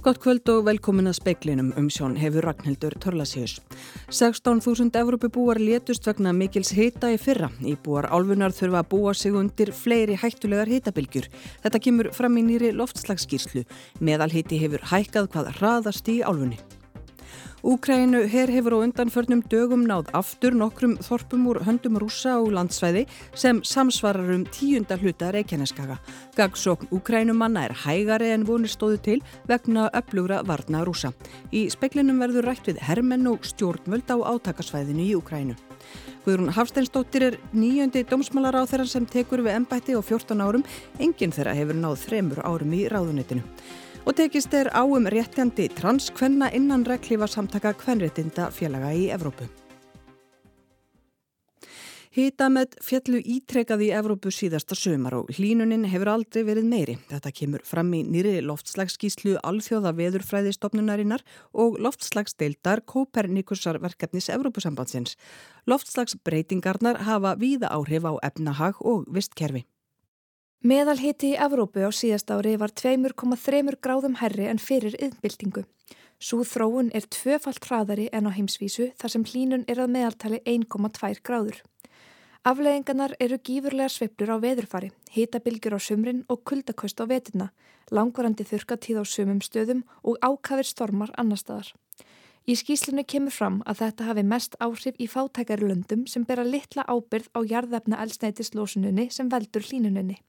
Gott kvöld og velkomin að speiklinum um sjón hefur Ragnhildur Törlasíus. 16.000 Evrópubúar létust vegna mikils hita í fyrra. Íbúar álfunar þurfa að búa sig undir fleiri hættulegar hitabilgjur. Þetta kemur fram í nýri loftslagsskýrslu. Meðalhiti hefur hækkað hvað hraðast í álfunni. Úkrænu her hefur á undanförnum dögum náð aftur nokkrum þorpum úr höndum rúsa og landsvæði sem samsvarar um tíunda hluta Reykjaneskaga. Gagsókn Úkrænumanna er hægari en vonir stóðu til vegna upplugra varna rúsa. Í speklinum verður rætt við hermenn og stjórnvöld á átakasvæðinu í Úkrænu. Guðrún Hafsteinsdóttir er nýjöndi dómsmálar á þeirra sem tekur við ennbætti á 14 árum. Enginn þeirra hefur náð þremur árum í ráðunitinu og tekist er á um réttjandi transkvenna innan reglífa samtaka kvenréttinda félaga í Evrópu. Hita með fjallu ítrekað í Evrópu síðasta sömar og hlínuninn hefur aldrei verið meiri. Þetta kemur fram í nýri loftslagsskíslu alþjóða veðurfræðistofnunarinnar og loftslagsdeildar Kopernikusar verkefnis Evrópusambandsins. Loftslagsbreytingarnar hafa víða áhrif á efnahag og vistkerfi. Meðalhiti í Evrópu á síðast ári var 2,3 gráðum herri en fyrir yðnbyltingu. Sú þróun er tvöfalt hraðari en á heimsvísu þar sem hlínun er að meðaltali 1,2 gráður. Afleðingarnar eru gífurlega sveiplur á veðurfari, hitabilgjur á sumrin og kuldakost á veturna, langvarandi þurkatíð á sumum stöðum og ákafir stormar annar staðar. Í skýslinu kemur fram að þetta hafi mest áhrif í fátækari löndum sem bera litla ábyrð á jarðefna elsneitislosununni sem veldur hlínuninni.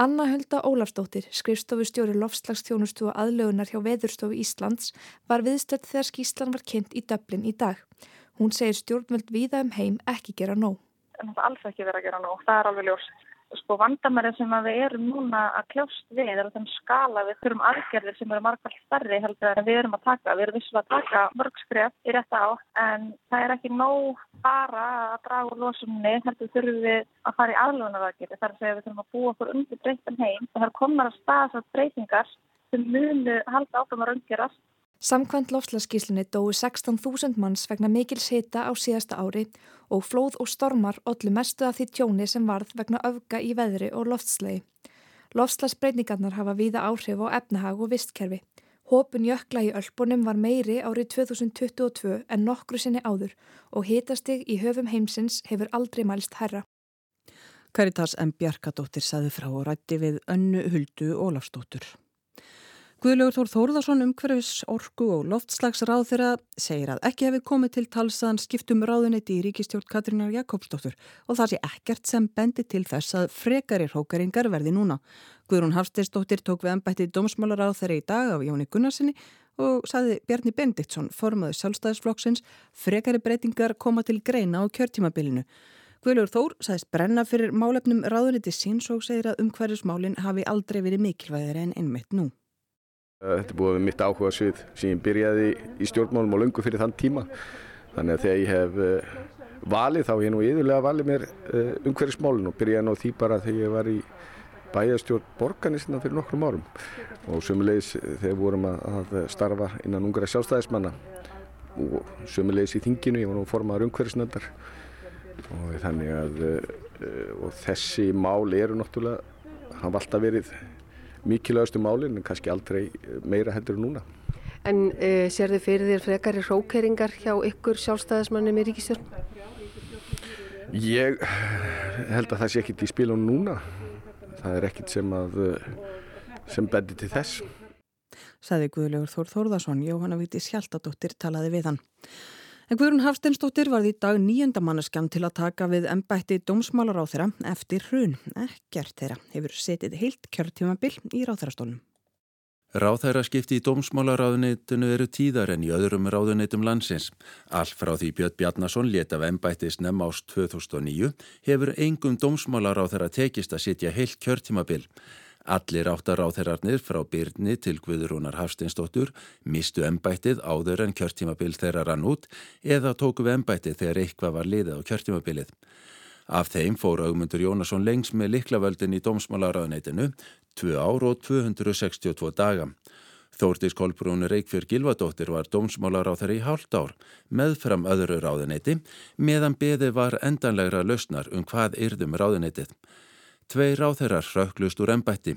Anna Hulda Ólafsdóttir, skrifstofustjóri lofslagsþjónustu og aðlögunar hjá Veðurstofu Íslands, var viðstöld þegar skýslan var kynnt í döblin í dag. Hún segir stjórnvöld viða um heim ekki gera nóg. Það er alls ekki verið að gera nóg, það er alveg ljóst sko vandamæri sem við erum núna að kljást við er á þeim skala við þurfum aðgerðir sem eru margfald starri heldur en við erum að taka. Við erum vissulega að taka mörgskref í rétta á en það er ekki nóg bara að draga úr losunni heldur þurfum við að fara í aðlunaðagerði þar að segja við þurfum að búa okkur undir breytan heim. Og það er komar að staða svo breytingar sem munu halda áfram að raungerast Samkvæmt lofslaskíslunni dói 16.000 manns vegna mikil seta á síðasta ári og flóð og stormar ollu mestu af því tjóni sem varð vegna öfga í veðri og loftslegi. Lofslagsbreyningarnar hafa víða áhrif á efnahag og vistkerfi. Hópun jökla í Ölpunum var meiri árið 2022 en nokkru sinni áður og hitastig í höfum heimsins hefur aldrei mælst herra. Karitas M. Bjarkadóttir saði frá og rætti við önnu Huldu Ólafsdóttur. Guðlaugur Þór Þórðarsson umhverfis orgu og loftslagsráð þeirra segir að ekki hefði komið til talsaðan skiptum ráðunetti í ríkistjórn Katrínar Jakobsdóttur og það sé ekkert sem bendi til þess að frekari hrókaringar verði núna. Guðrún Hafsteinsdóttir tók við ennbættið dómsmálaráð þeirra í dag af Jóni Gunnarsinni og saði Bjarni Bendiktsson, formaði sjálfstæðisflokksins, frekari breytingar koma til greina á kjörtímabilinu. Guðlaugur Þór sagðist brenna fyrir málefnum ráðunetti síns og segir að umhverfismálinn hafi aldrei verið mikilvæðir en einmitt nú. Eh, þetta er búið með mitt áhuga svið sem ég byrjaði í stjórnmálum og lungu fyrir þann tíma. Þannig að þegar ég hef uh, valið þá ég nú yðurlega valið mér uh, umhverfismálun og byrjaði nú því bara þegar ég var í bæjastjórn borganistina fyrir nokkrum árum. Og sömulegis þegar vorum að, að starfa innan ungra sjálfstæðismanna og sömulegis í þinginu, ég var nú formadur umhverfisnöndar. Og þannig að og þessi mál eru náttúrulega, hafa alltaf verið mikilvægastu málinn en kannski aldrei eh, meira heldur en núna. En uh, sér þið fyrir þér frekari rókeringar hjá ykkur sjálfstæðismannum í ríkistjórn? Ég held að það sé ekkit í spilun núna. Það er ekkit sem, að, sem bendi til þess. Saði Guðlaugur Þór Þórðarsson, Jóhanna Víti Sjaldadóttir talaði við hann. En Guðrún Hafsteinsdóttir var því dag nýjendamanneskjan til að taka við ennbætti dómsmálar á þeirra eftir hrun. Ekkert þeirra hefur setið heilt kjörtímabill í ráþærastólunum. Ráþæra skipti í dómsmálaráðunitinu eru tíðar en í öðrum ráðunitum landsins. All frá því Björn Bjarnason leta af ennbættis nefn ást 2009 hefur engum dómsmálaráþæra tekist að setja heilt kjörtímabill. Allir áttar áþerarnir frá Byrni til Guðrúnar Hafsteinsdóttur mistu ennbættið áður en kjörtímabil þeirra rann út eða tóku við ennbættið þegar eitthvað var liðið á kjörtímabilið. Af þeim fór augmundur Jónasson lengs með liklavöldin í dómsmálaráðneitinu 2 ár og 262 daga. Þórtis Kolbrún Reykjörg Gilvadóttir var dómsmálaráð þeirra í hálft ár meðfram öðru ráðuneyti meðan beði var endanlegra lausnar um hvað yrðum ráðuneytið. Tvei ráþeirar rauklust úr ennbætti.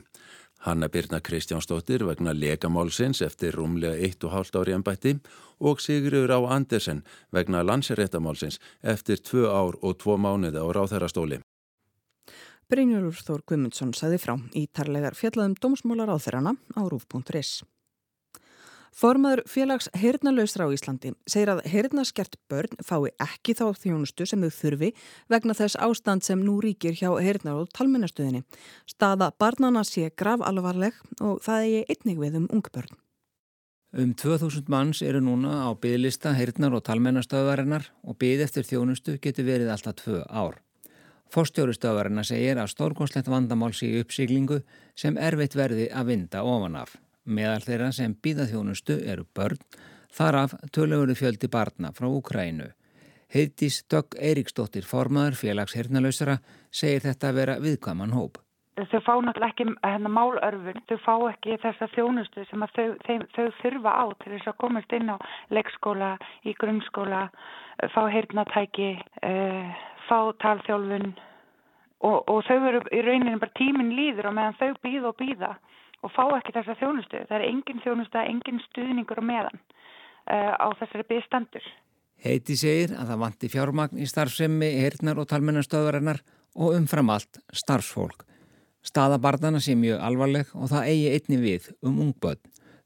Hanna Birna Kristjánsdóttir vegna legamálsins eftir rúmlega 1,5 ári ennbætti og Sigurður á Andersen vegna landsiréttamálsins eftir 2 ár og 2 mánuði á ráþærastóli. Brynjólfur Þór Gumundsson saði frá ítarlegar fjallaðum dómsmólar á þeirrana á rúf.is. Formaður félags heyrnalausra á Íslandi segir að heyrnaskert börn fái ekki þá þjónustu sem þau þurfi vegna þess ástand sem nú ríkir hjá heyrnar og talmennastöðinni. Staða barnana sé grav alvarleg og það er einnig við um ungbörn. Um 2000 manns eru núna á bygglista heyrnar og talmennastöðvarinnar og bygg eftir þjónustu getur verið alltaf tvö ár. Fórstjórustöðvarinnar segir að stórkonslegt vandamál sé uppsiglingu sem erfitt verði að vinda ofan af. Meðal þeirra sem býða þjónustu eru börn, þaraf töluveru fjöldi barna frá Ukrænu. Heiðdís Dögg Eiríksdóttir, formaður félags hernalausara, segir þetta að vera viðkvaman hóp. Þau fá náttúrulega ekki hérna, málörfun, þau fá ekki þessa þjónustu sem þau, þeim, þau þurfa á til þess að komast inn á leikskóla, í grunnskóla, fá hernatæki, uh, fá talþjálfun og, og þau eru í rauninni bara tímin líður og meðan þau býða og býða og fá ekki þessa þjónustu. Það er engin þjónustu, engin stuðningur og meðan uh, á þessari byggstandur. Heiti segir að það vanti fjármagn í starfsemi, hernar og talmennastöðurinnar og umfram allt starfsfólk. Staðabarnana sé mjög alvarleg og það eigi einni við um ungböld.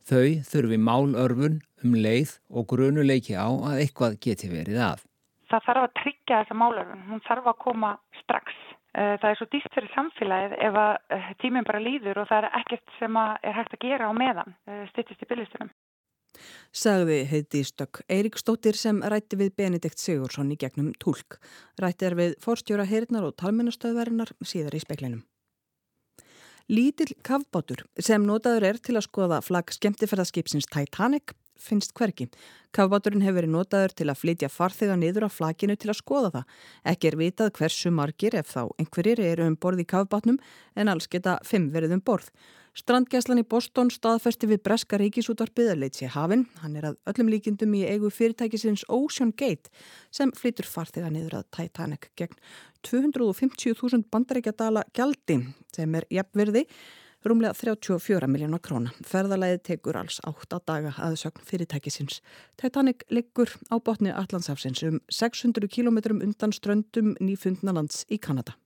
Þau þurfi málörfun um leið og grunuleiki á að eitthvað geti verið að. Það þarf að tryggja þessa málörfun. Hún þarf að koma strax. Eh, það er svo dýst fyrir samfélagið ef að eh, tíminn bara líður og það er ekkert sem er hægt að gera á meðan eh, styttist í byrjustunum. Sagði heiti Stökk Eirík Stóttir sem rætti við Benedikt Sigursson í gegnum tólk. Rætti er við forstjóra heyrnar og talmennastöðverðinar síðar í speklinum. Lítill kavbátur sem notaður er til að skoða flagg skemmtifærðarskipsins Titanic finnst hverki. Kafbáturinn hefur verið notaður til að flytja farþega niður á flakinu til að skoða það. Ekki er vitað hversu margir ef þá einhverjir eru um borð í kafbátnum en alls geta fimm verið um borð. Strandgæslan í Boston staðfesti við Breska ríkisútvarpið að leit sér hafinn. Hann er að öllum líkindum í eigu fyrirtækisins Ocean Gate sem flytur farþega niður að Titanic gegn 250.000 bandaríkjadala gjaldi sem er jafnverði rúmlega 34 miljónar króna. Ferðalæði tekur alls 8 daga aðsögn fyrirtækisins. Titanic liggur á botni Allandsafsins um 600 km undan ströndum nýfundnalands í Kanada.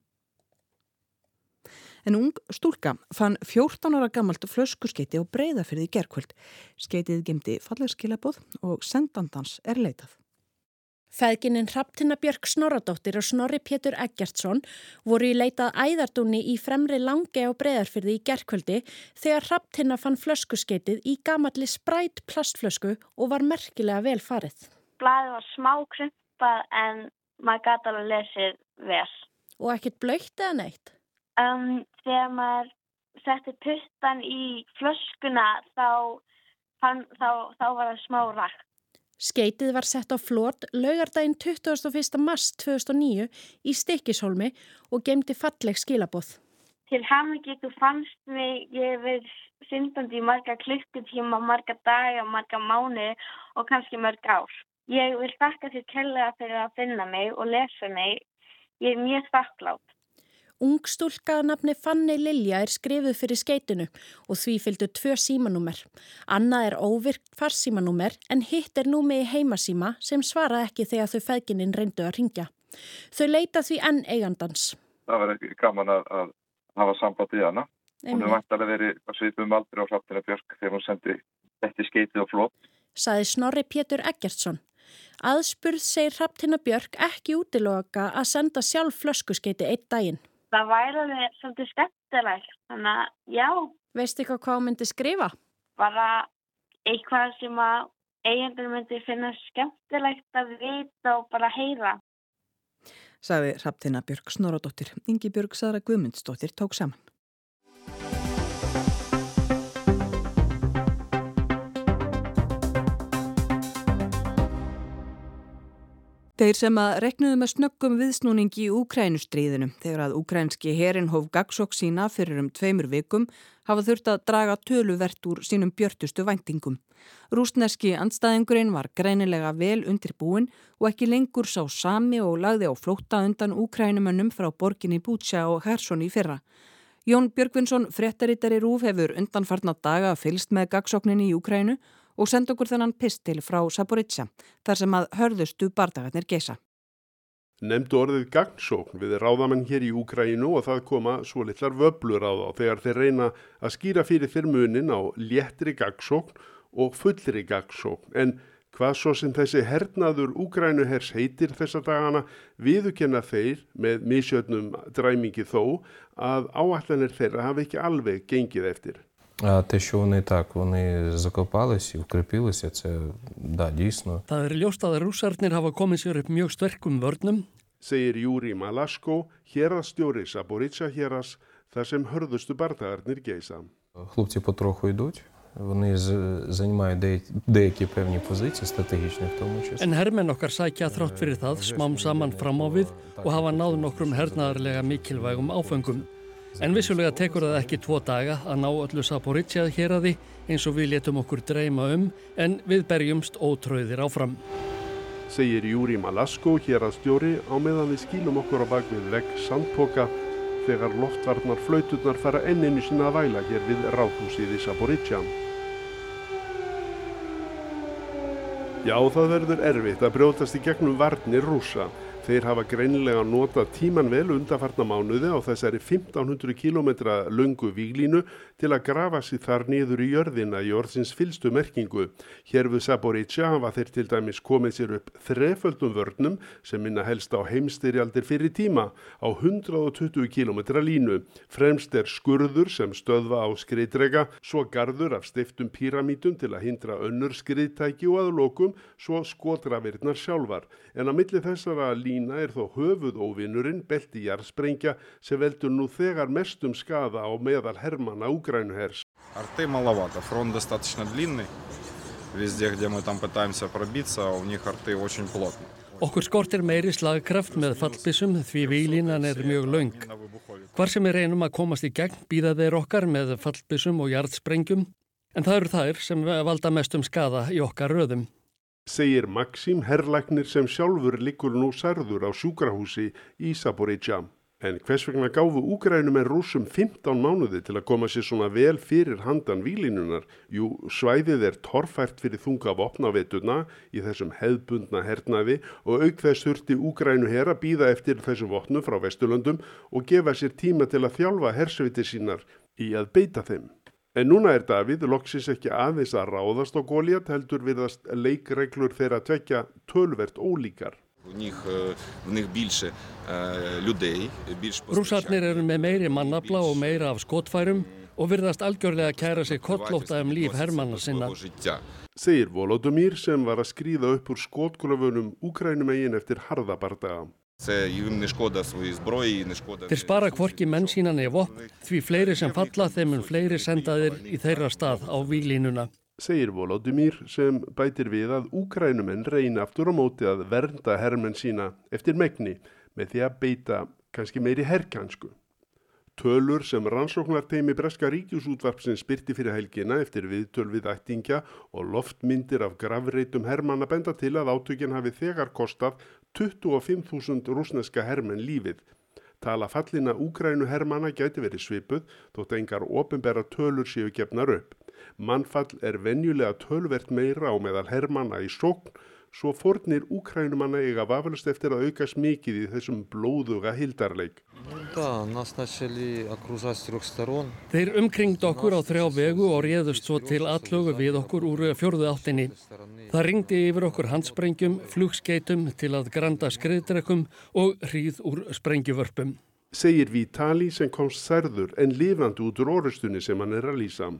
En ung stúlka fann 14 ára gammalt flöskuskeiti og breyða fyrir því gerkvöld. Skeitið gemdi fallerskilabóð og sendandans er leitað. Feðgininn Hraptina Björk Snorradóttir og Snorri Pétur Eggertsson voru í leitað æðardúni í fremri langi á breðarfyrði í gerkvöldi þegar Hraptina fann flöskuskeitið í gamalli sprætt plastflösku og var merkilega vel farið. Blæði var smá krympað en maður gæti alveg lesið vel. Og ekkert blöytt eða neitt? Um, þegar maður setti puttan í flöskuna þá, fann, þá, þá var það smá rætt. Skeitið var sett á flót laugardaginn 21. mars 2009 í Stikishólmi og gemdi falleg skilaboð. Til hamingi þú fannst mig, ég verið syndandi í marga klukkutíma, marga daga, marga mánu og kannski mörg ár. Ég vil þakka þér kellega fyrir að finna mig og lesa mig. Ég er mjög þakklátt. Ungstúlkaða nafni Fanni Lilja er skrifuð fyrir skeitinu og því fylgdu tvö símanúmer. Annað er óvirkt farsímanúmer en hitt er númi í heimasíma sem svara ekki þegar þau feðgininn reyndu að ringja. Þau leita því enn eigandans. Það var ekki gaman að, að hafa samband í hana. Hún er vant að veri að svipum aldrei á hraftina Björk þegar hún sendi þetta skeitið á flott. Saði Snorri Pétur Eggertsson. Aðspurð segir hraftina Björk ekki útiloka að senda sjálf flöskuskeiti eitt daginn það væri alveg svolítið skemmtilegt, þannig að já. Veistu eitthvað hvað myndi skrifa? Bara eitthvað sem að eiginlega myndi finna skemmtilegt að vita og bara heyra. Saði Hraftina Björg Snoradóttir. Ingi Björg Sara Guðmundsdóttir tók saman. Þeir sem að reknuðu með snöggum viðsnúning í Úkrænustríðinu þegar að úkrænski herin hóf gagsokk sína fyrir um tveimur vikum hafa þurft að draga töluvert úr sínum björtustu væntingum. Rúsneski andstæðingurinn var greinilega vel undir búin og ekki lengur sá sami og lagði á flótta undan úkrænumönnum frá borginni Bútsja og Hersson í fyrra. Jón Björgvinsson, fréttaritari Rúf, hefur undanfarnar daga fylst með gagsókninni í Ukrænu og senda okkur þennan pistil frá Saporitsa, þar sem að hörðustu bardagarnir geisa. Nemndu orðið gagsókn við ráðamenn hér í Úkrænu og það koma svo litlar vöblur á þá þegar þeir reyna að skýra fyrir fyrir munin á léttri gagsókn og fullri gagsókn en Hvað svo sem þessi hernaður Úgrænuhers heitir þessa dagana viðukenna þeir með misjötnum dræmingi þó að áallanir þeirra hafi ekki alveg gengið eftir. Те, що вони так, вони закопались і укріпилися, це да, дійсно. Það er ljóst að rússarnir hafa komið sér upp mjög sterkum vörnum. Segir Júri Malasko, hérastjóri Saboritsa héras, þar sem hörðustu bardagarnir geisa. Хлопці потроху йдуть. Вони займають деякі певні позиції, стратегічні в тому числі. En hermenn okkar sækja þrátt fyrir það smám saman fram á við og hafa náð nokkrum hernaðarlega mikilvægum áfengum. En vissulega tekur það ekki tvo daga að ná öllu Saporitsjað hér að því eins og við letum okkur dreyma um en við berjumst ótröðir áfram. Segir Júri Malasko hér að stjóri á meðan við skýlum okkur á bakvið vegg sandpoka þegar loftvarnar flauturnar fara enninu sína að væla hér við ráðhúsið í Saporítsja. Já, það verður erfitt að brjótast í gegnum varnir rúsa. Þeir hafa greinilega notað tíman vel undarfarna mánuði á þessari 1500 km lungu výglínu til að grafa sér þar niður í jörðina í orðsins fylstu merkingu. Hér við Saborítsja hafa þeir til dæmis komið sér upp þreföldum vörnum sem minna helst á heimstyrjaldir fyrir tíma á 120 km línu. Fremst er skurður sem stöðva á skriðdrega, svo gardur af stiftum píramítum til að hindra önnur skriðtæki og aðlokum, svo skotravirnar sjálfar. En að milli þessara lína er þó höfuð óvinnurinn belti jarðsprengja sem veldur nú þegar mestum skada á meðal hermana Úgrænuhers. Арты маловато, фронт достаточно длинный. Везде, где мы там пытаемся пробиться, у них арты очень плотные. Okkur skortir meiri slagkraft með fallbissum því výlínan er mjög laung. Hvar sem við reynum að komast í gegn býða þeir okkar með fallbissum og jarðsprengjum en það eru þær sem valda mestum skada í okkar röðum segir Maxim Herlagnir sem sjálfur likur nú særður á sjúkrahúsi í Saporítsja. En hvers vegna gáfu úgrænum en rúsum 15 mánuði til að koma sér svona vel fyrir handan výlinunar? Jú, svæðið er torfært fyrir þunga vopnavetuna í þessum hefðbundna hernaði og auk þess þurfti úgrænu herra býða eftir þessum vopnum frá Vesturlöndum og gefa sér tíma til að þjálfa hersviti sínar í að beita þeim. En núna er Davíð loksis ekki aðeins að ráðast á Góliat heldur viðast leikreglur þeirra tvekja tölvert ólíkar. Rúsarnir eru með meiri mannabla og meira af skotfærum og virðast algjörlega kæra sig kollóta um líf hermanna sinna. Segir Volodymyr sem var að skrýða upp úr skotgröfunum Úkrænumegin eftir harðabardaga. Þeir spara kvorki menn sína nefo því fleiri sem falla þeim en fleiri sendaðir í þeirra stað á výlínuna. Segir Volodymyr sem bætir við að úkrænumenn reyna aftur á móti að vernda herrmenn sína eftir megni með því að beita kannski meiri herrkansku. Tölur sem rannsóknarteimi Breska ríkjusútvarpsin spyrti fyrir helgina eftir viðtöl við ættingja og loftmyndir af gravreitum hermanna benda til að átökinn hafi þegar kostað 25.000 rúsneska hermenn lífið. Tala fallina úgrænu hermanna gæti verið svipuð þótt engar ofinbæra tölur séu gefnar upp. Mannfall er venjulega tölvert meira á meðal hermanna í sókn svo fornir úkrænumanna eiga vafalust eftir að aukast mikið í þessum blóðuga hildarleik. Þeir umkringd okkur á þrjá vegu og réðust svo til allögu við okkur úr fjörðu áttinni. Það ringdi yfir okkur handsprengjum, flugskeitum til að granda skriðdrekum og hríð úr sprengjuvörpum. Segir Vítali sem komst særður en lifandi út úr orustunni sem hann er að lýsa.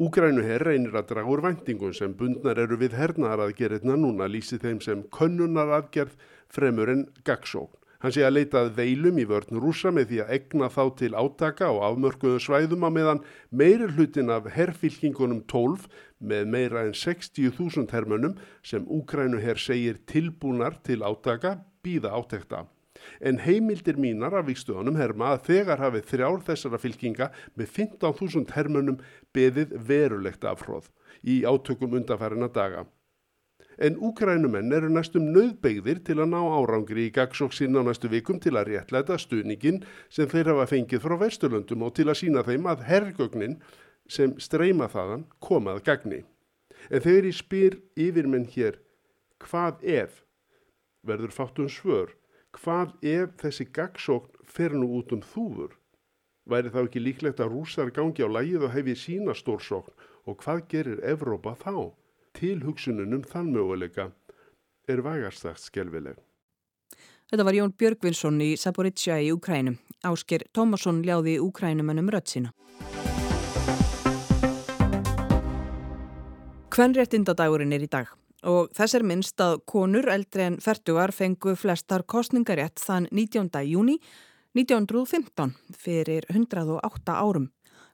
Úgrænuherr reynir að draga úr vendingum sem bundnar eru við hernaðaraðgerðina núna lýsi þeim sem könnunaraðgerð fremur en gagsókn. Hann sé að leitað veilum í vörn rúsa með því að egna þá til átaka og afmörkuðu svæðum á meðan meiri hlutin af herrfylkingunum 12 með meira en 60.000 hermönum sem Úgrænuherr segir tilbúnar til átaka býða átekta en heimildir mínar af vikstöðunum herma að þegar hafið þrjár þessara fylkinga með 15.000 hermönum beðið verulegt afhróð í átökum undanfærina daga. En úkrænumenn eru næstum nöðbegðir til að ná árangri í gagsóksinn á næstu vikum til að réttlæta stuðningin sem þeir hafa fengið frá Vesturlöndum og til að sína þeim að herrgögnin sem streyma þaðan komað gagni. En þegar ég spyr yfirmenn hér hvað ef, verður fátt um svör, hvað ef þessi gagsókn fer nú út um þúfur? Væri þá ekki líklegt að rúsar gangi á lægið og hefi sína stórsókn og hvað gerir Evrópa þá? Tilhugsununum þann möguleika er vægarstagt skjálfileg. Þetta var Jón Björgvinsson í Saporizja í Ukrænum. Ásker Tómasson ljáði Ukrænumennum rött sína. Kvenréttindadagurinn er í dag og þess er minnst að konur eldri en ferdugar fengu flestar kostningarétt þann 19. júni 1915 fyrir 108 árum.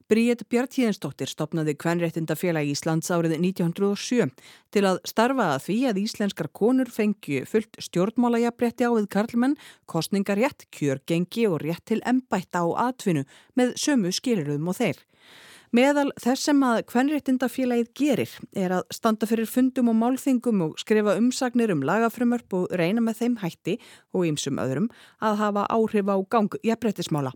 Bríett Bjartíðinsdóttir stopnaði Kvenréttindafélag Íslands árið 1907 til að starfa að því að íslenskar konur fengju fullt stjórnmálajabrétti á við karlmenn, kostningarétt, kjörgengi og rétt til embætta á atvinnu með sömu skilurðum og þeir. Meðal þess sem að Kvenréttindafélagið gerir er að standa fyrir fundum og málþingum og skrifa umsagnir um lagafrömmörp og reyna með þeim hætti og ýmsum öðrum að hafa áhrif á gang jafnbrettismála.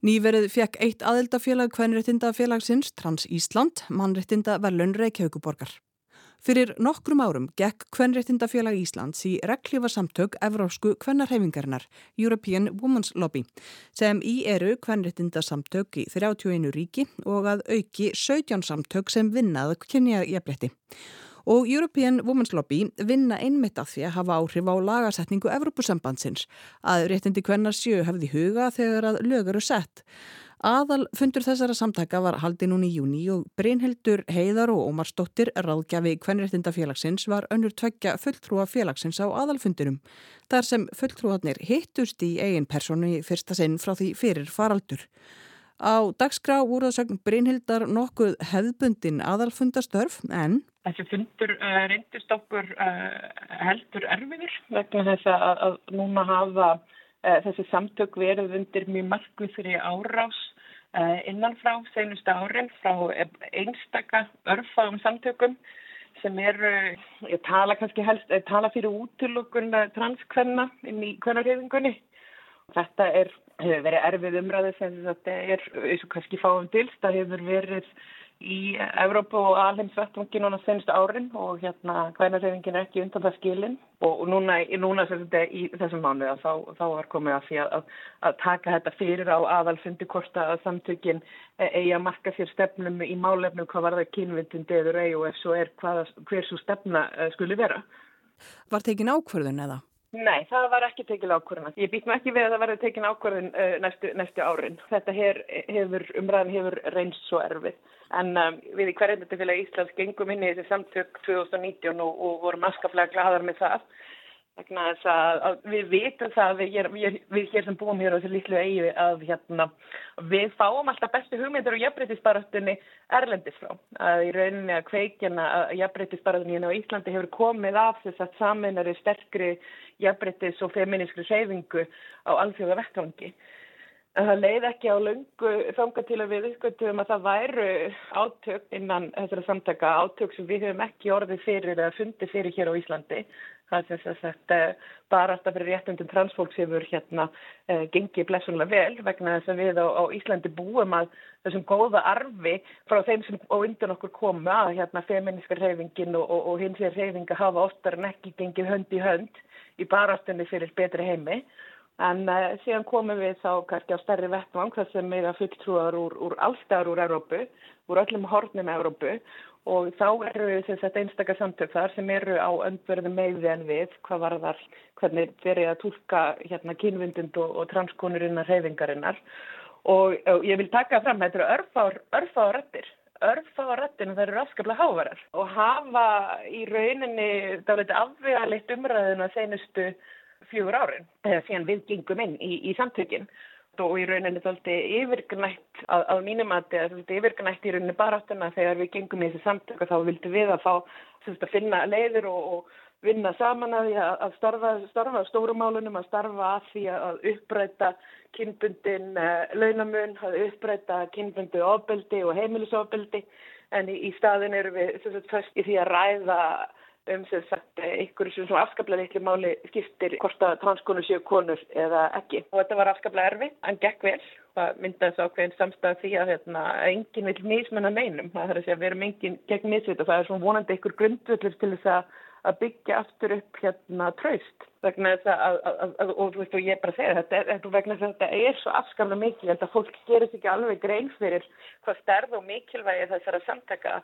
Nýverið fekk eitt aðeldafélag Kvenréttindafélagsins Trans Ísland, mannréttinda verðlun Reykjavíkuborgar. Fyrir nokkrum árum gekk Kvenréttindafélag Íslands í reglífarsamtök Evrósku Kvennarhefingarinnar, European Women's Lobby, sem í eru Kvenréttindasamtök í 31 ríki og að auki 17 samtök sem vinnað kynja jafnbretti og European Women's Lobby vinna einmitt af því að hafa áhrif á lagasetningu Evrópusambandsins að réttindi kvennar sjö hefði huga þegar að lög eru sett. Aðal fundur þessara samtaka var haldi núni í júni og Brynhildur Heiðar og Ómar Stóttir ráðgjafi Kvenréttindafélagsins var önnur tveggja fulltrúa félagsins á aðalfundinum. Þar sem fulltrúarnir hittust í eigin personu í fyrsta sinn frá því fyrir faraldur. Á dagskrá voru það sögn Brynhildar nokkuð hefðbundin aðalfundastörf en... Þessi fundur uh, reyndist okkur uh, heldur erfiður vegna þess að, að núna hafa uh, þessi samtök verið undir mjög markvissri árás innanfrá senustu árin frá einstaka örfagum samtökum sem eru, ég tala kannski helst, ég tala fyrir útlokun transkvenna inn í kvennarhefingunni. Þetta er hefur verið erfið umræði sem þetta er, eins og kannski fáum dilst, það hefur verið í Evrópu og alheimsvettvangi núna senst árin og hérna hvænarhefingin er ekki undan það skilin og, núna, núna þetta, í þessum mánu þá, þá var komið að því að, að taka þetta fyrir á aðalfundi hvort að samtökin eigi að marka sér stefnum í málefnum hvað var það kynvindin deður eigi og ef svo er hvað, hver svo stefna uh, skuli vera. Var tekin ákvörðun eða? Nei, það var ekki tekil ákvörðun. Ég být mér ekki við að það verði tekin ákvörðun uh, næstu, næstu árin. Þetta her, hefur, umræðin hefur reynst svo erfið. En um, við í hverjandetafélagi Íslands gengum inn í þessi samtök 2019 og, og vorum askaflega gladar með það. Vegna þess að, við vitum það við, við, við hér sem búum hér á þessu litlu eigi að hérna, við fáum alltaf bestu hugmyndir og jafnbreytisbaröftunni erlendis frá. Að í rauninni að kveikjana að jafnbreytisbaröftunni hérna á Íslandi hefur komið af þess að saminari sterkri jafnbreytis og feminískri seyfingu á alþjóða vettvangi. En það leiði ekki á lungu þanga til að við uppgötum að það væru átök innan þessara samtaka, átök sem við höfum ekki orðið fyrir eða fundið fyrir hér á Íslandi. Það er þess að bara alltaf fyrir réttundum transfólks hefur hérna uh, gengið blessunlega vel vegna þess að við á, á Íslandi búum að þessum góða arfi frá þeim sem á undan okkur koma að hérna feministkar reyfingin og, og, og hins vegar reyfinga hafa oftar en ekki gengið hönd í hönd í barastunni fyrir betri heimi. En uh, síðan komum við þá kannski á stærri vettvang þar sem meira fulltrúar úr, úr allstæðar úr Európu, úr öllum hornum Európu og þá eru að einstakar samtök þar sem eru á öndverðum meði en við hvað var þar, hvernig verið að tólka hérna kynvindund og, og transkonurinnar reyfingarinnar og, og ég vil taka fram þetta eru örfára rættir örfárættinu það eru raskaflega hávarar og hafa í rauninni þá leti afvega umræðinu að seinustu fjögur árin eða síðan við gengum inn í, í samtökinn og í rauninni þálti yfirgnætt að, að mínum að er yfirgnætt í rauninni baráttuna. Þegar við gengum í þessi samtöku þá vildum við að fá að finna leiðir og, og vinna saman að að starfa, starfa stórumálunum, að starfa að því að uppræta kynbundin uh, launamun, að uppræta kynbundi ofbeldi og heimilisofbeldi. En í, í staðin eru við fyrst í því að ræða um sem sagt ykkur sem svona afskaplega litlu máli skiptir hvort að transkonu séu konur eða ekki. Og þetta var afskaplega erfi, en gekk vel. Það myndaði svo ákveðin samstæða því að hérna, enginn vil mismenna neinum. Það er að segja að við erum enginn gegn misvita. Það er svona vonandi ykkur grundvöldur til þess að að byggja aftur upp hérna traust vegna þess að, að, að og þú veist og ég bara segja þetta er, vegna þess að þetta er svo afskamla mikil en það fólk gerir sér ekki alveg grein fyrir hvað stærð og mikilvægi þessara samtaka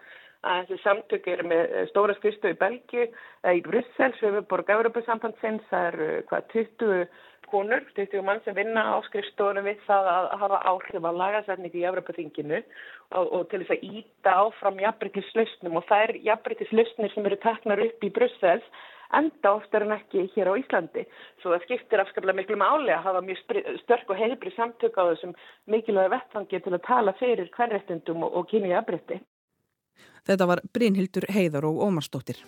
að þessi samtöku eru með stóra skristu í Belgiu, í Brussel, Söfurborg, Európa-sambandsins, það eru hvað 20 konur, 20 mann sem vinna á skrifstofunum við það að hafa áhrif á lagasætningu í Evropaþinginu og, og til þess að íta áfram jafnbrytislausnum og það er jafnbrytislausnir sem eru taknar upp í Brussels enda oftar en ekki hér á Íslandi. Svo það skiptir afskaplega miklu máli að hafa mjög störk og heilbri samtök á þessum mikilvægi vettfangi til að tala fyrir hverrettundum og, og kynni jafnbrytti. Þetta var Brynhildur Heiðar og Ómarsdóttir.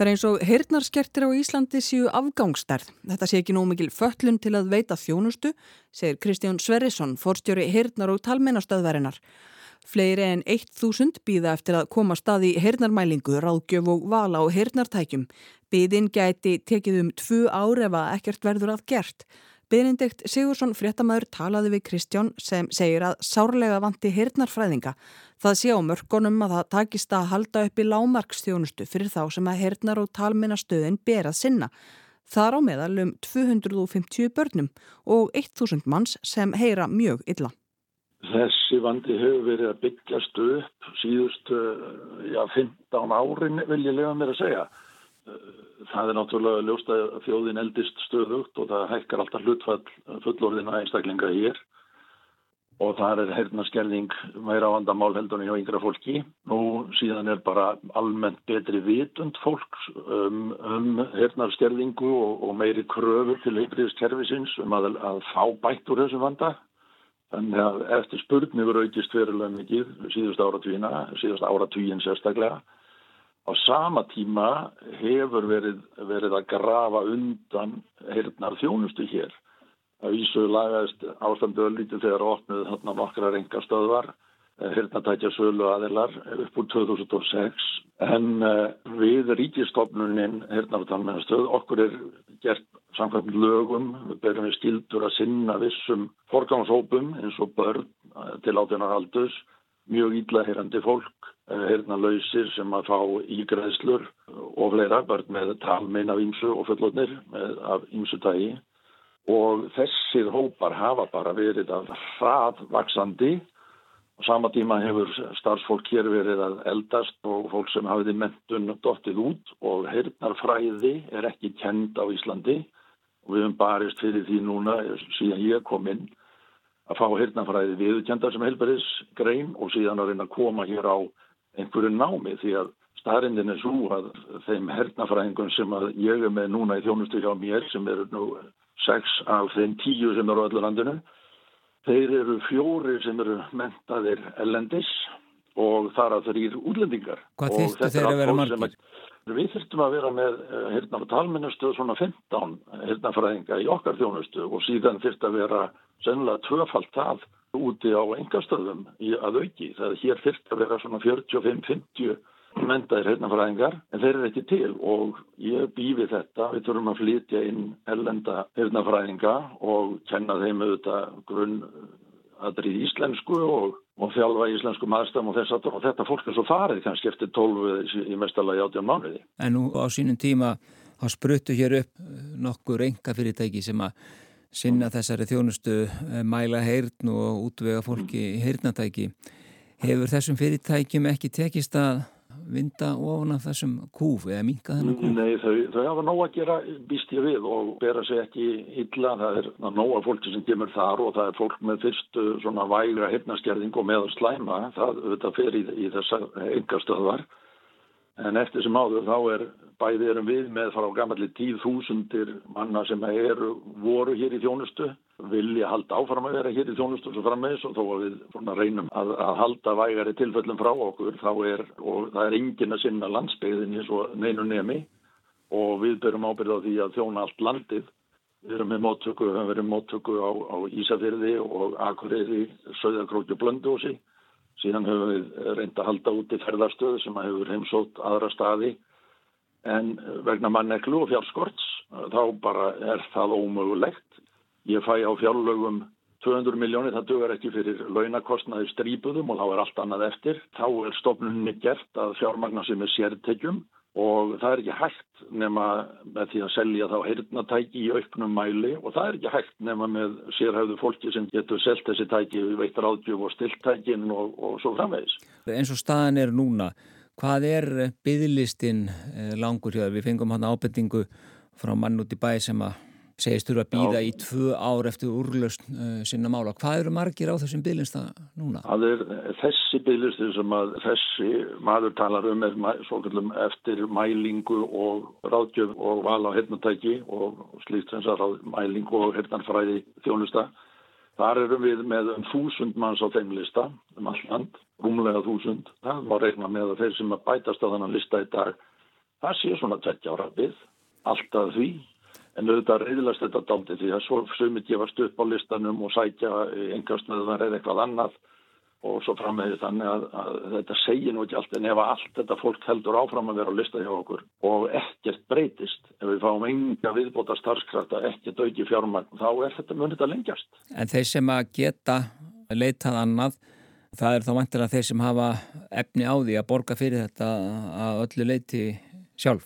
Það er eins og heyrnarskertir á Íslandi séu afgangsstærð. Þetta sé ekki nóg mikil föllun til að veita þjónustu, segir Kristján Sverrisson, forstjóri heyrnar og talmennastöðverinar. Fleiri en 1000 býða eftir að koma stað í heyrnarmælingu, ráðgjöf og vala á heyrnartækjum. Býðin gæti tekið um tvu ár ef að ekkert verður að gert. Benedikt Sigursson fréttamaður talaði við Kristján sem segir að sárlega vanti heyrnarfræðinga. Það sé á mörgunum að það takist að halda upp í lámarkstjónustu fyrir þá sem að heyrnar og talminnastöðin berað sinna. Þar á meðal um 250 börnum og 1000 manns sem heyra mjög illa. Þessi vandi hefur verið að byggjast upp síðust já, 15 árin vil ég lega mér að segja það er náttúrulega ljóst að þjóðin eldist stöðugt og það hækkar alltaf hlutfall fullorðina einstaklinga hér og það er hernaskelling meira vandamál heldur en hjá yngra fólki. Nú síðan er bara almennt betri vitund fólks um, um hernaskellingu og, og meiri kröfur til heimriðskerfisins um að, að fá bætt úr þessum vanda. Þannig að eftir spurningur aukist verulega mikið síðust áratvíina, síðust áratvíin sérstaklega Á sama tíma hefur verið, verið að grafa undan heyrnar þjónustu hér. Það vísu lagaðist ástandu öllítið þegar opnuð þarna nokkra rengastöðvar, heyrnatækja sölu aðilar upp úr 2006. En uh, við ríkistofnunin heyrnartalmennstöð okkur er gert samkvæmt lögum, við berum við skildur að sinna vissum forgámshópum eins og börn eh, til átjónarhaldus, mjög ídlaheyrandi fólk heyrna lausir sem að fá ígræðslur og fleira, börn með talmein af ýmsu og fullotnir af ýmsu dagi og þessir hópar hafa bara verið að hraðvaksandi og sama tíma hefur starfsfólk hér verið að eldast og fólk sem hafiði mentun dottið út og heyrnarfræði er ekki kend á Íslandi. Og við höfum barist fyrir því núna síðan ég kom inn að fá heyrnarfræði viðkendar sem helbærisgrein og síðan að reyna að koma hér á einhverju námi því að staðrindin er svo að þeim hernafræðingum sem að ég er með núna í þjónustu hjá mér sem eru nú sex af þeim tíu sem eru á öllu landinu þeir eru fjóri sem eru mentaðir ellendis og þar að þeir eru útlendingar Hvað þýttu þeir að vera margir? Við þurftum að vera með hérna talmennustu svona 15 hernafræðinga í okkar þjónustu og síðan þurft að vera sennilega tvöfalt það úti á engastöðum að auki. Það er hér fyrst að vera svona 45-50 mentaðir heyrnafræðingar en þeir eru ekki til og ég býfi þetta. Við þurfum að flytja inn ellenda heyrnafræðinga og kenna þeim auðvitað grunn aðrið íslensku og, og þjálfa íslensku maðurstafn og þess að og þetta fólk er svo farið kannski eftir 12 í mestalagi átján mánuði. En nú á sínum tíma þá spruttu hér upp nokkur enga fyrirtæki sem að sinna þessari þjónustu eh, mæla heyrn og útvega fólki heyrnatæki. Hefur þessum fyrirtækjum ekki tekist að vinda ofan af þessum kúf eða minka þennan kúf? Nei, þau, þau hafa nóg að gera býst ég við og bera sig ekki illa. Það er nóg að fólki sem kemur þar og það er fólk með fyrstu svona vægra heyrnaskerðing og meðal slæma. Það, það fer í, í þessa engastöðvar. En eftir sem áður þá er bæði erum við með frá gammalli tíð þúsundir manna sem eru voru hér í þjónustu, vilja halda áfram að vera hér í þjónustu og svo frammeðis og þó að við reynum að, að halda vægari tilfellum frá okkur þá er, og það er engin að sinna landsbygðinni svo neinu nemi. Og við berum ábyrð á því að þjóna allt landið. Við erum með móttöku, við erum með móttöku á, á Ísafyrði og Akureyri, Söðakróki og Blöndósi Síðan höfum við reynda að halda út í ferðarstöðu sem hefur heimsótt aðra staði en vegna manneklu og fjárskorts þá bara er það ómögulegt. Ég fæ á fjárlögum 200 miljónir, það dögur ekki fyrir launakostnaði strípuðum og þá er allt annað eftir. Þá er stofnunni gert að fjármagna sem er sértekjum og það er ekki hægt nema með því að selja þá heyrnatæki í auknum mæli og það er ekki hægt nema með sérhæfðu fólki sem getur selgt þessi tæki við veitar ádjöf og stiltækin og, og svo framvegis. En svo staðan er núna, hvað er bygglistin eh, langur hjá? Við fengum hann ábendingu frá mann út í bæ sem að segist þurfa að býða í tvö ár eftir úrlöst uh, sinna mála. Hvað eru margir á þessum bygglista núna? Það er þessi byggglisti sem að þessi maður talar um eftir mælingu og ráðgjöf og val á hernatæki og slíkt sem að mælingu og hernarfræði þjónusta. Þar erum við með um þúsund manns á þeim lista um alland, rúmlega þúsund. Það var reikna með að þeir sem að bætast á þannan lista í dag, það sé svona 20 ára byggð, alltaf því en auðvitað reyðilast þetta dálti því að svo sumit ég var stupp á listanum og sækja engastöðunar eða eitthvað annað og svo frammeði þannig að, að þetta segir nú ekki allt en ef allt þetta fólk heldur áfram að vera á lista hjá okkur og ekkert breytist ef við fáum enga viðbóta starfskrafta ekkert auki fjármagn þá er þetta munið að lengjast. En þeir sem að geta leitað annað það er þá vantilega þeir sem hafa efni á því að borga fyrir þetta að öllu leiti sjálf?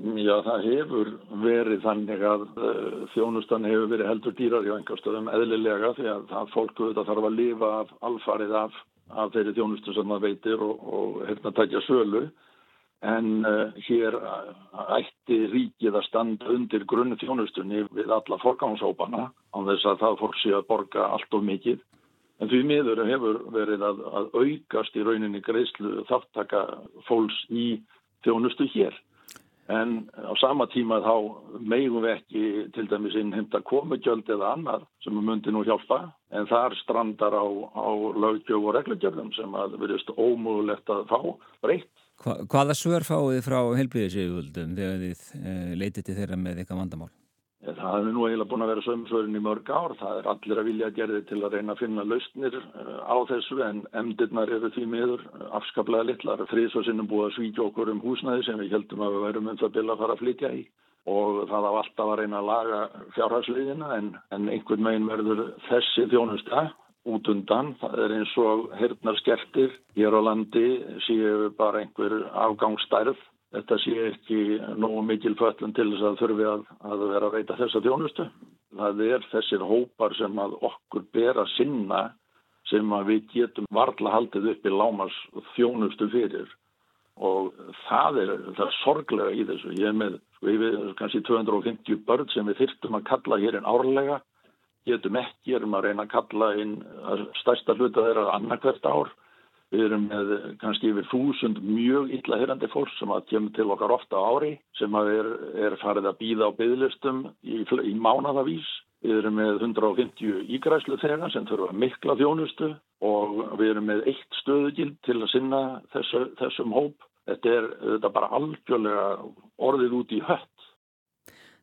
Já, það hefur verið þannig að uh, þjónustan hefur verið heldur dýrar hjá engastöðum eðlilega því að það fólku þetta þarf að lifa af alfarið af, af þeirri þjónustu sem það veitir og, og hérna tækja sölu. En uh, hér ætti ríkið að standa undir grunn þjónustunni við alla fórgangshópana á þess að það fólk sé að borga allt of mikið. En því miður hefur verið að, að aukast í rauninni greiðslu þáttaka fólks í þjónustu hér en á sama tíma þá meigum við ekki til dæmis innhemta komugjöld eða annar sem við myndi nú hjálpa en þar strandar á, á lögjöf og reglugjörðum sem að verðist ómögulegt að fá breytt. Hva, hvaða svör fáið frá heilbríðisíðvöldum þegar þið e, leitið til þeirra með eitthvað vandamál? Það hefur nú eiginlega búin að vera sömsvörin í mörg ár. Það er allir að vilja gerði til að reyna að finna lausnir eh, á þessu en emdirnar eru því miður afskaplega litlar. Þrís og sinnum búið að svíkja okkur um húsnæði sem við heldum að við værum um það bila að fara að flytja í og það á alltaf að reyna að laga fjárhagsliðina en, en einhvern megin verður þessi þjónusta út undan. Það er eins og hernar skertir hér á landi séu bara einhver afgangsstærð þetta sé ekki nógu mikil föllun til þess að þurfi að, að vera að veita þessa þjónustu. Það er þessir hópar sem að okkur ber að sinna sem að við getum varla haldið upp í lámas þjónustu fyrir og það er, það er sorglega í þessu. Ég er með sko, við, kannski 250 börn sem við þyrstum að kalla hér en árlega, getum ekki, erum að reyna að kalla inn stærsta hluta þeirra annarkvært ár Við erum með kannski yfir þúsund mjög illaherandi fólk sem að kemur til okkar ofta ári sem er, er farið að býða á bygglistum í, í mánadavís. Við erum með 150 ígræslu þegar sem þurfa mikla þjónustu og við erum með eitt stöðugild til að sinna þessu, þessum hóp. Þetta er þetta bara algjörlega orðið út í hött.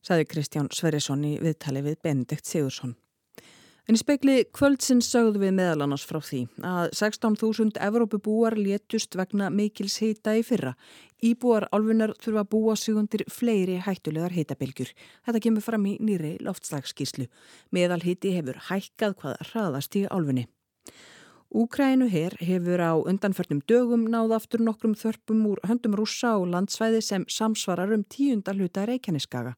Saði Kristján Sverrisson í viðtali við Benedikt Sigursson. En í speikli kvöldsins sögðu við meðal annars frá því að 16.000 Evrópubúar létust vegna mikils hýta í fyrra. Íbúar álfunar þurfa að búa sig undir fleiri hættulegar hýtabilgjur. Þetta kemur fram í nýri loftslagsskíslu. Meðal hýti hefur hækkað hvað hraðast í álfunni. Úkrænu herr hefur á undanförnum dögum náð aftur nokkrum þörpum úr höndum rúsa og landsvæði sem samsvarar um tíundar hluta reykjaniskaga.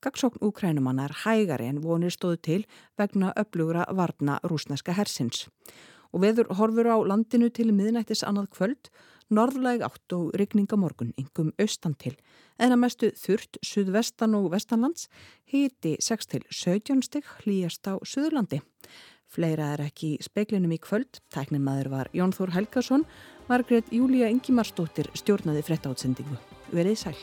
Gagsókn úkrænumanna er hægari en vonir stóðu til vegna upplugra varna rúsneska hersins. Og veður horfur á landinu til miðnættis annað kvöld, norðlæg átt og rigningamorgun, yngum austan til. En að mestu þurft suðvestan og vestanlands hiti 6 til 17 stygg hlýjast á Suðurlandi. Fleira er ekki í speiklinum í kvöld. Tæknimaður var Jón Þór Helgason, Margret Júlia Ingimarsdóttir stjórnaði frettáttsendingu. Verið sæl.